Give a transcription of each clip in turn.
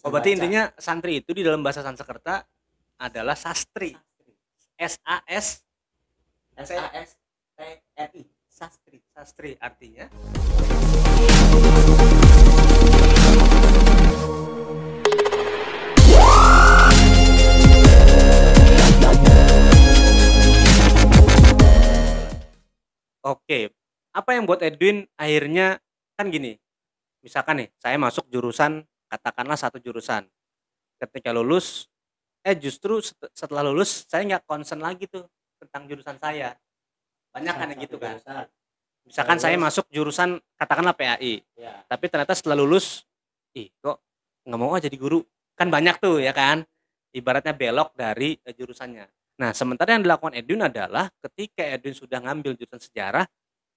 Oh, berarti baca. intinya santri itu di dalam bahasa Sanskerta adalah sastri. S A S S A S T R I sastri sastri artinya Oke, apa yang buat Edwin akhirnya kan gini, misalkan nih saya masuk jurusan katakanlah satu jurusan, ketika lulus, eh justru set- setelah lulus saya nggak concern lagi tuh tentang jurusan saya, banyak kan yang gitu kan. Jurusan. Misalkan saya Lulus. masuk jurusan katakanlah PAI, ya tapi ternyata setelah lulus, ih kok nggak mau jadi guru, kan banyak tuh ya kan, ibaratnya belok dari eh, jurusannya. Nah sementara yang dilakukan Edwin adalah ketika Edwin sudah ngambil jurusan sejarah,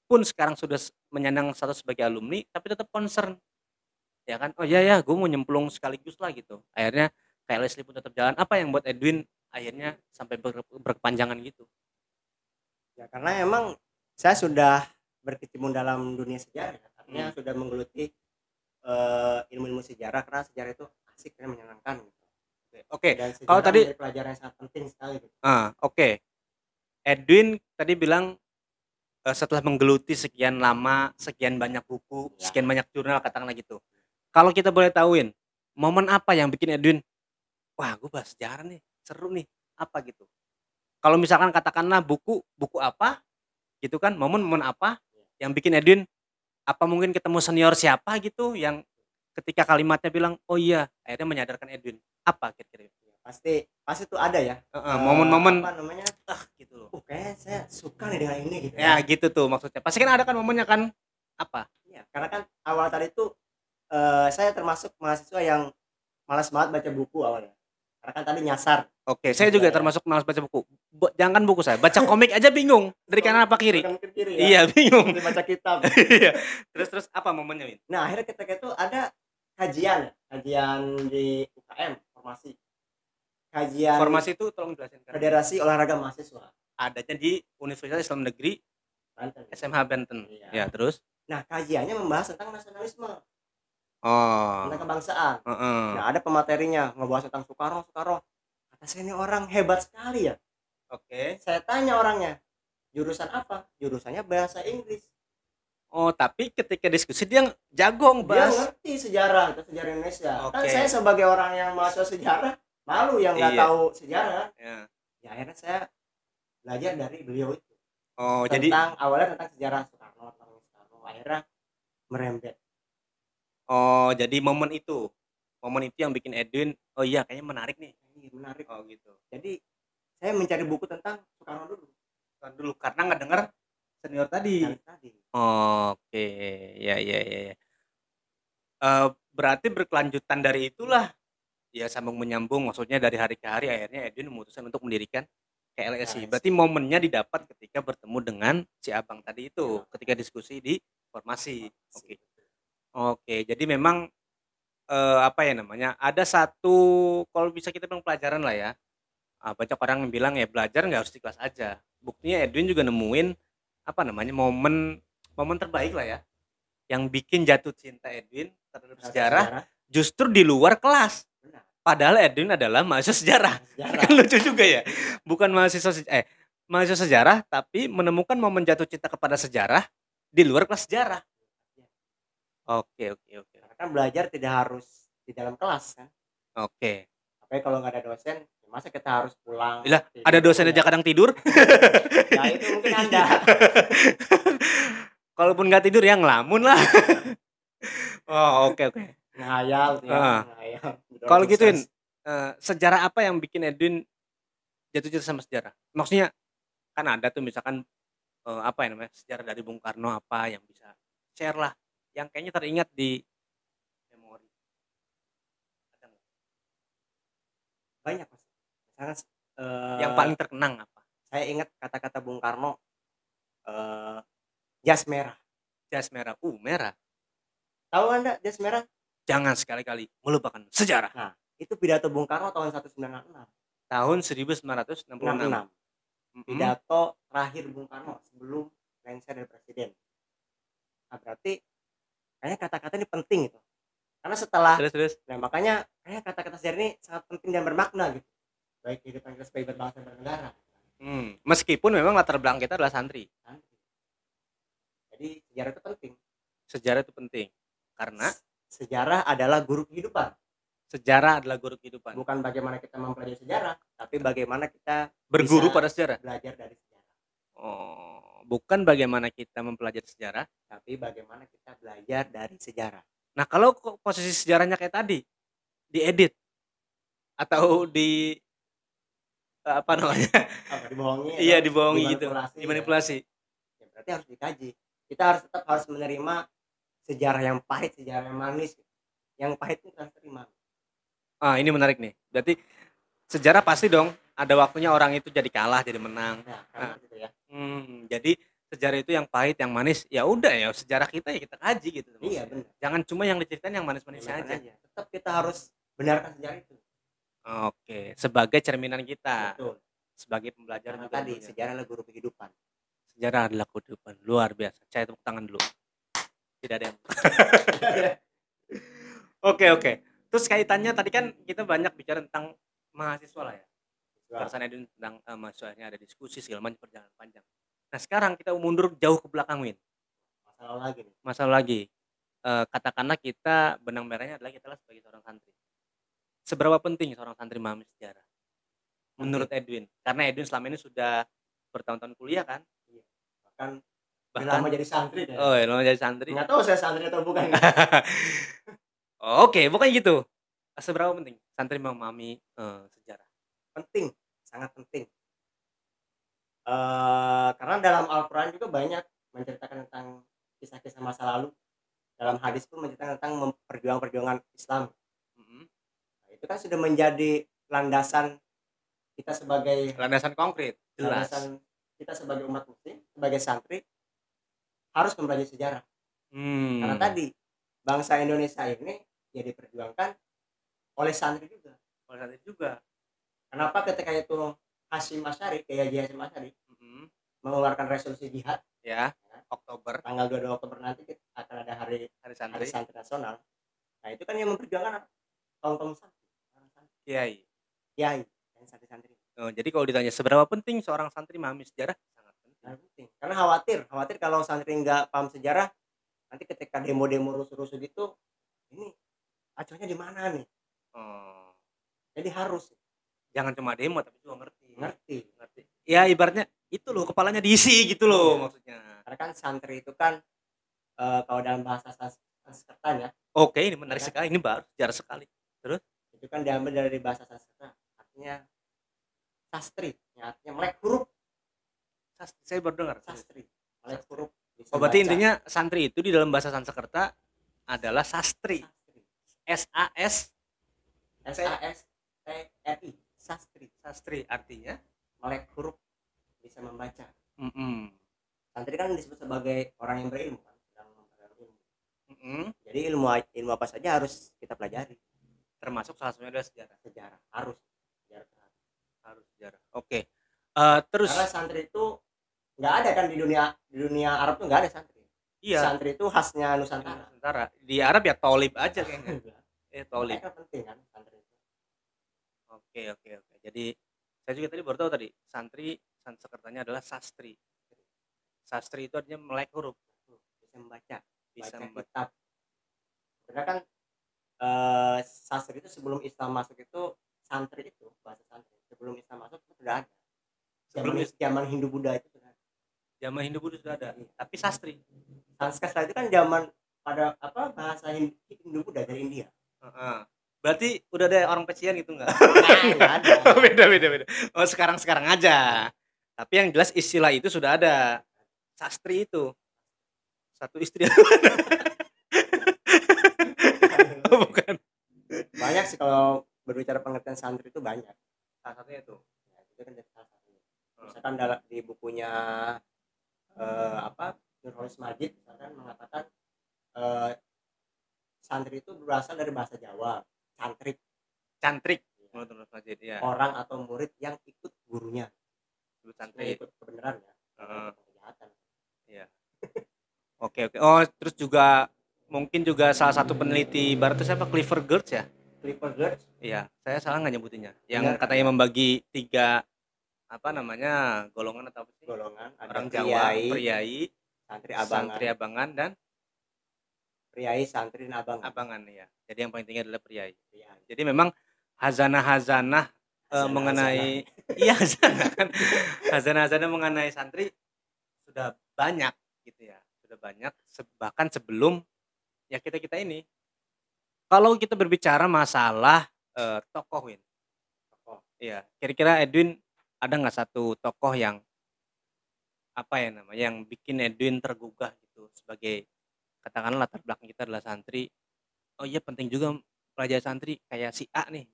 pun sekarang sudah menyandang status sebagai alumni, tapi tetap concern, ya kan? Oh iya ya, gue mau nyemplung sekaligus lah gitu. Akhirnya kayak Leslie pun tetap jalan. Apa yang buat Edwin akhirnya sampai ber- berkepanjangan gitu? ya karena emang saya sudah berkecimpung dalam dunia sejarah ya. artinya Hmm. sudah menggeluti eh, ilmu-ilmu sejarah karena sejarah itu asik dan menyenangkan gitu. Oke, sejarah kalau tadi- pelajaran yang sangat penting sekali gitu. Ah, oke. Edwin tadi bilang eh, setelah menggeluti sekian lama, sekian banyak buku, Ya. sekian banyak jurnal katakanlah gitu. Kalau kita boleh tahuin, momen apa yang bikin Edwin, wah gue bahas sejarah nih, seru nih, apa gitu. Kalau misalkan katakanlah buku, buku apa, gitu kan, momen-momen apa yang bikin Edwin, apa mungkin ketemu senior siapa gitu, yang ketika kalimatnya bilang, oh iya, akhirnya menyadarkan Edwin. Apa kira-kira? Ya, pasti pasti itu ada ya momen-momen, apa namanya ah gitu loh. oh kayaknya saya suka nih dengan ini gitu Ya gitu tuh maksudnya. Pasti kan ada kan momennya kan apa? Ya, karena kan awal tadi itu eh, saya termasuk mahasiswa yang malas banget baca buku awalnya karena kan tadi nyasar Oke, saya juga Ya, termasuk malas baca buku. Bo- jangan buku saya, baca komik aja bingung dari kanan apa kiri. Kanan kiri ya Iya bingung. Baca kitab Iya. terus terus apa momennya Win? nah akhirnya ketika itu ada kajian kajian di UKM formasi kajian Formasi itu tolong jelasin kan. Federasi Olahraga Mahasiswa Adanya di Universitas Islam Negeri Banten SMH Banten. Iya. Ya terus. nah kajiannya membahas tentang nasionalisme Oh. tentang kebangsaan Heeh. nah ada pematerinya ngebahas tentang Soekarno Soekarno kata saya ini orang hebat sekali ya Oke. saya tanya orangnya jurusan apa jurusannya bahasa Inggris Oh tapi ketika diskusi dia jago dia ngebahas. ngerti sejarah itu sejarah Indonesia kan Oke. saya sebagai orang yang mahasiswa sejarah malu yang nggak Iya. tahu sejarah Ya. ya akhirnya saya belajar dari beliau itu Oh jadi tentang awalnya tentang sejarah Soekarno tentang Soekarno akhirnya merembet oh jadi momen itu. Momen itu yang bikin Edwin oh iya kayaknya menarik nih. ini menarik Oh gitu. jadi saya mencari buku tentang Soekarno dulu Kan dulu karena nggak dengar senior tadi. tadi Oke, ya ya ya. ya. Eh, berarti berkelanjutan dari itulah ya sambung menyambung maksudnya dari hari ke hari akhirnya Edwin memutuskan untuk mendirikan KLSI. Berarti momennya didapat ketika bertemu dengan si abang tadi itu, Ya. ketika diskusi di formasi. Oke. Oke, jadi memang eh, apa ya namanya? Ada satu kalau bisa kita bilang pelajaran lah ya. Ah, banyak orang yang bilang ya belajar nggak harus di kelas aja. Buktinya Edwin juga nemuin apa namanya momen momen terbaik lah ya yang bikin jatuh cinta Edwin terhadap Terhadap sejarah justru di luar kelas. Benar. Padahal Edwin adalah mahasiswa sejarah. sejarah Kan lucu juga ya. Bukan mahasiswa se- eh mahasiswa sejarah tapi menemukan momen jatuh cinta kepada sejarah di luar kelas sejarah. Oke, oke, oke. karena kan belajar tidak harus di dalam kelas kan Oke. tapi kalau nggak ada dosen ya masa kita harus pulang Lah, tidur, ada dosen ya? aja kadang tidur. ya itu mungkin anda Kalaupun nggak tidur ya ngelamun lah. oh, oke oke. ngayal ya ngayal Kalau gituin eh, sejarah apa yang bikin Edwin jatuh cinta sama sejarah? Maksudnya kan ada tuh misalkan eh, apa ya namanya sejarah dari Bung Karno apa yang bisa share lah, yang kayaknya teringat di memori. Ada nggak? banyak mas misalnya eh, yang paling terkenang apa? saya ingat kata-kata Bung Karno eh, jas merah Jas merah, uh merah. tahu anda jas merah Jangan sekali-kali melupakan sejarah. itu pidato Bung Karno tahun 1966 Tahun 1966. 66 Mm-mm. pidato terakhir Bung Karno sebelum lengser dari presiden nah berarti kayaknya kata-kata ini penting itu karena setelah Terus terus. nah makanya Kayaknya kata-kata sejarah ini sangat penting dan bermakna gitu. Baik kehidupan kita sebagai berbangsa dan bernegara. Hmm, meskipun memang latar belakang kita adalah santri. Santri. Jadi sejarah itu penting. Sejarah itu penting. Karena sejarah adalah guru kehidupan. sejarah adalah guru kehidupan. Bukan bagaimana kita mempelajari sejarah, tapi bagaimana kita Berguru pada sejarah. belajar dari sejarah. Oh, bukan bagaimana kita mempelajari sejarah. Tapi bagaimana kita belajar dari sejarah. Nah, kalau posisi sejarahnya kayak tadi, diedit atau di apa namanya? Apa dibohongi? iya, atau dibohongi gitu. dimanipulasi, ya? Dimanipulasi. ya berarti harus dikaji kita harus tetap harus menerima sejarah yang pahit sejarah yang manis yang pahit itu harus terima Ah, ini menarik nih. Berarti sejarah pasti dong ada waktunya orang itu jadi kalah, jadi menang. nah karena gitu ya Hmm, jadi sejarah itu yang pahit, yang manis, ya udah ya sejarah kita ya kita kaji gitu. iya benar Jangan cuma yang diceritain yang manis-manisnya Benarkan aja. aja. tetap kita harus benarkan sejarah itu Oke, sebagai cerminan kita, betul sebagai pembelajar karena juga tadi tentunya. sejarah adalah guru kehidupan sejarah adalah kehidupan luar biasa. Saya tepuk tangan dulu. Tidak ada yang. Oke oke. Terus kaitannya tadi kan kita banyak bicara tentang mahasiswa lah ya. Perasaan Edwin tentang mahasiswanya ada diskusi segala macam perjalanan panjang. Nah sekarang kita mundur jauh ke belakang Win. masalah lagi nih Masalah lagi. Eh, katakanlah kita benang merahnya adalah kita sebagai seorang santri. Seberapa penting seorang santri memahami sejarah? Menurut Edwin, karena Edwin selama ini sudah bertahun-tahun kuliah kan, bahkan udah bahkan lama jadi santri deh oh ya lama jadi santri. nggak tahu saya santri atau bukan Oke, bukan gitu. Seberapa penting santri memahami eh, sejarah? penting sangat penting Eh karena dalam Al-Quran juga banyak menceritakan tentang kisah-kisah masa lalu dalam hadis pun menceritakan tentang perjuangan-perjuangan Islam. Nah, itu kan sudah menjadi landasan kita sebagai Landasan konkret, jelas. landasan kita sebagai umat muslim sebagai santri harus mempelajari sejarah Hmm. karena tadi bangsa Indonesia ini ya diperjuangkan oleh santri juga Oleh santri juga. Kenapa ketika itu Hashim Asyari Kiai Haji Hashim Asyari Mm-mm. mengeluarkan resolusi jihad Ya, Oktober. tanggal 22 Oktober nanti kita akan ada hari hari hari santri. santri nasional. Nah itu kan yang memperjuangkan kaum kaum santri. Orang santri. Kiai. kiai dan santri santri Oh, jadi kalau ditanya seberapa penting seorang santri memahami sejarah, sangat penting. Sangat penting. Karena khawatir khawatir kalau santri nggak paham sejarah nanti ketika demo-demo rusuh-rusuh gitu ini acuannya di mana nih? Oh, jadi harus jangan cuma demo tapi juga ngerti. ngerti Ngerti. Ya ibaratnya itu loh kepalanya diisi gitu loh Iya. maksudnya. karena kan santri itu kan eh, kalau dalam bahasa Sans- Sanskerta ya Oke, ini menarik Ya. sekali. Ini baru sejarah sekali. itu kan diambil dari bahasa Sanskerta artinya sastri ya, artinya melek huruf Sastri, saya baru dengar. sastri melek huruf Oh, berarti baca. intinya santri itu di dalam bahasa Sanskerta adalah sastri. sastri S A S S A S T R I sastri. Sastri artinya melek huruf bisa membaca. Mm santri kan disebut sebagai orang yang berilmu kan? Sedang ilmu. Mm-mm. jadi ilmu ilmu apa saja harus kita pelajari. Termasuk salah satunya adalah sejarah. Sejarah. Harus. Sejarah. Harus sejarah. Oke. Eh, terus karena santri itu nggak ada kan di dunia di dunia Arab tuh nggak ada santri. Iya. Santri itu khasnya Nusantara. Nusantara. Di Arab ya tolib aja kayaknya. Eh tolib mereka penting kan santri itu oke oke oke jadi saya juga tadi baru tahu tadi santri Sanskertanya adalah sastri. Sastri itu artinya melek huruf. Bisa membaca bisa baca membaca. kitab. Karena kan eh, sastri itu sebelum Islam masuk itu santri itu bahasa santri sebelum Islam masuk itu sudah ada. Sebelum zaman, zaman Hindu Buddha itu sudah ada. Zaman Hindu Buddha sudah ada Iya. tapi sastri. Sanskerta itu kan zaman pada apa bahasa Hin- Hindu Buddha dari India. Heeh. Berarti udah ada orang pecian gitu nggak? Nah, nggak ada. Beda beda beda. Oh sekarang sekarang aja. Tapi yang jelas istilah itu sudah ada. Sastri itu. Satu istri. Oh, bukan. Banyak sih kalau berbicara pengertian santri itu banyak. Salah satunya itu? Ya, itu kan dari salah satunya. Misalkan dalam di bukunya eh, apa Nurholis Majid misalkan mengatakan eh, santri itu berasal dari bahasa Jawa cantrik. Cantrik. Menurut Mas ya orang atau murid yang ikut gurunya. Yang cantrik ikut kebenaran ya. Kejahatan oke oke. Oh terus juga mungkin juga salah satu peneliti barat itu siapa? Clifford Geertz ya? Clipper Girls Iya, saya salah nggak nyebutinnya. Yang Benar. katanya membagi tiga apa namanya golongan atau apa sih? golongan ada Orang Jawa, priai, priai, santri abangan, santri abangan dan priai, santri dan abangan. abangan ya. Jadi yang paling tinggi adalah priai. Priai. Jadi memang hazanah-hazanah Hazanah-hazanah. mengenai iya hazanah kan hazanah-hazanah mengenai santri sudah banyak gitu ya. Sudah banyak bahkan sebelum ya kita-kita ini. Kalau kita berbicara masalah eh, tokoh Win. Tokoh. Iya, kira-kira Edwin ada nggak satu tokoh yang apa ya namanya yang bikin Edwin tergugah gitu sebagai katakanlah latar belakang kita adalah santri. Oh iya penting juga pelajar santri kayak si A nih.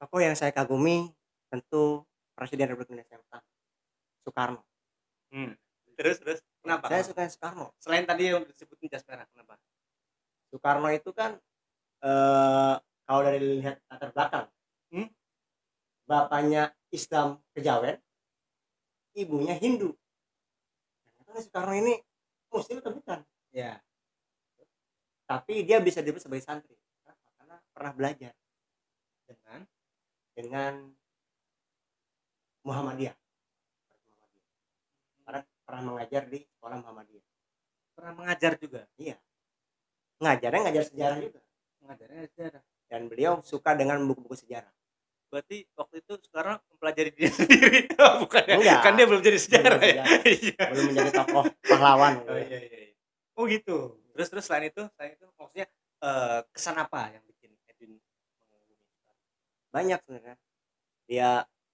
Tokoh yang saya kagumi tentu Presiden Republik Indonesia yang pertama, Soekarno. Hmm. Terus terus kenapa? Saya suka Soekarno. Selain tadi yang disebutin jas merah, kenapa? Soekarno itu kan eh kalau dari lihat latar belakang, Hmm? bapaknya Islam kejawen, ibunya Hindu. Ternyata Soekarno ini Muslim atau bukan? Ya. Tapi dia bisa disebut sebagai santri Kenapa? karena pernah belajar Dengan dengan Muhammadiyah. Karena pernah mengajar di sekolah Muhammadiyah. pernah mengajar juga. Ngajarnya ngajar sejarah juga. Mengajarnya sejarah. Dan beliau suka dengan buku-buku sejarah. Berarti waktu itu sekarang mempelajari dia sendiri. Oh, Bukan ya? Enggak. Kan dia belum jadi sejarah Belum ya. sejarah. Iya. Belum menjadi tokoh pahlawan. Oh iya iya. Oh gitu. Terus terus selain itu, selain itu maksudnya eh, kesan apa yang bikin Edwin mengagumi banyak sebenarnya dia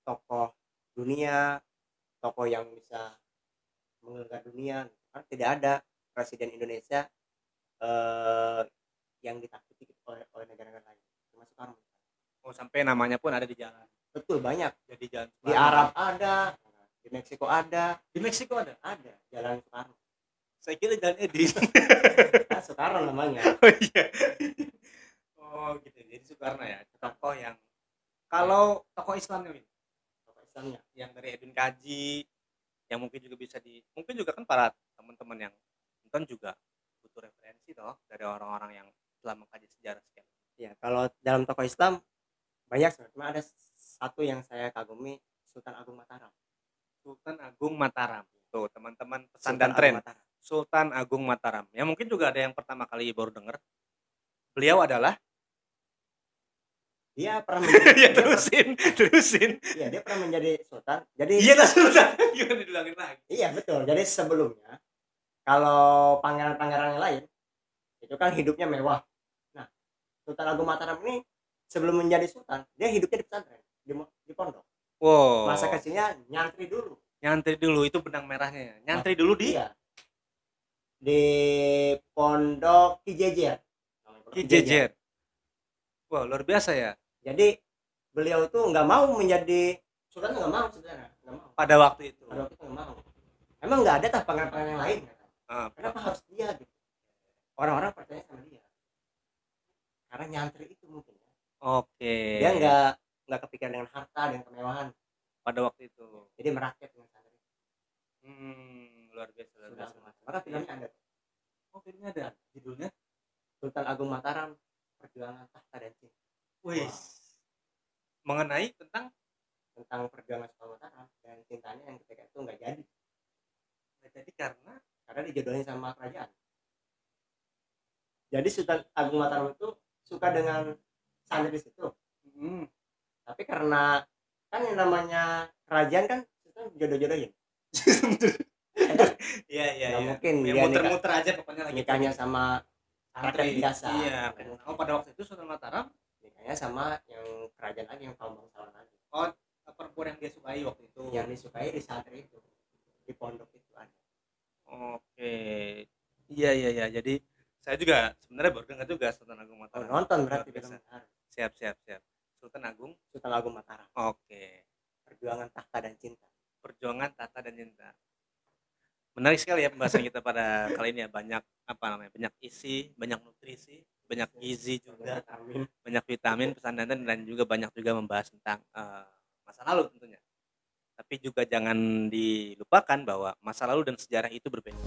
tokoh dunia tokoh yang bisa menggelegar dunia kan tidak ada presiden Indonesia eh, yang ditakuti oleh, oleh negara-negara lain cuma Soekarno Oh sampai namanya pun ada di jalan. betul banyak Jadi jalan di. Arab ada di Meksiko ada Di Meksiko ada. ada jalan Soekarno Saya kira jalan Edwin. kan Soekarno namanya oh iya. Oh gitu. Jadi Soekarno ya, tokoh yang kalau tokoh Islamnya Win, tokoh Islamnya yang dari Edwin Kaji, yang mungkin juga bisa di, mungkin juga kan para teman-teman yang nonton juga butuh referensi toh dari orang-orang yang telah mengkaji sejarah sekian. ya kalau dalam tokoh Islam banyak sebenarnya cuma ada satu yang saya kagumi Sultan Agung Mataram Sultan Agung Mataram. Tuh teman-teman pesan Sultan dan Agung tren. Mataram. Sultan Agung Mataram. Ya mungkin juga ada yang pertama kali baru dengar. Beliau adalah dia pernah menjadi, ya dia terusin, terusin. Iya, dia pernah menjadi sultan. Jadi Iya lah Sultan. Gimana lagi? iya betul. Jadi sebelumnya kalau pangeran-pangeran yang lain itu kan hidupnya mewah. Nah, Sultan Agung Mataram ini sebelum menjadi sultan, dia hidupnya di pesantren, di, di pondok. Wow. Masa kecilnya nyantri dulu. Nyantri dulu itu benang merahnya. ya. Nyantri dulu di Iya. Di pondok Kijejer. Kijejer. Wah, luar biasa ya. Jadi beliau itu nggak mau menjadi sultan nggak mau sebenarnya, nggak mau. Pada waktu itu. Pada waktu itu nggak mau. Emang nggak ada tah pangeran-pangeran yang lain? kata. Ah, kenapa harus dia gitu orang-orang percaya sama dia karena nyantri itu mungkin ya Oke. dia nggak nggak kepikiran dengan harta dengan kemewahan pada waktu itu. jadi merakyat dengan santri Hmm, luar biasa, luar biasa. Maka filmnya ada. Oh, filmnya ada? Judulnya. Sultan Agung Mataram perjuangan tahta dan cinta Wih. Wah. Mengenai tentang? Tentang perjuangan Sultan Mataram dan cintanya yang ketika itu nggak jadi. Jadi karena? Karena dijodohin sama kerajaan. Jadi Sultan Agung Mataram itu suka dengan santri situ. Hmm, tapi karena kan yang namanya kerajaan kan itu jodoh-jodohin Iya, iya, Nggak iya. mungkin Ya, dia muter-muter aja pokoknya lagi nikahnya sama rakyat biasa Iya. Oh, pada waktu itu Sultan Mataram nikahnya sama yang kerajaan lagi yang kaum bangsawan lagi perempuan yang dia sukai waktu itu. yang disukai di santri itu di pondok itu ada Oke. Iya, iya, iya. Jadi saya juga sebenarnya baru dengar juga Sultan Agung oh, Mataram. nonton berarti. Siap, siap, siap. Sultan Agung. Sultan Agung Mataram Oke. perjuangan tahta dan cinta Perjuangan tata dan cinta. Menarik sekali ya pembahasan kita pada kali ini ya banyak apa namanya? Banyak isi, banyak nutrisi, banyak gizi juga, Amin. banyak vitamin, pesan dan dan juga banyak juga membahas tentang eh, masa lalu tentunya. Tapi juga jangan dilupakan bahwa masa lalu dan sejarah itu berbeda.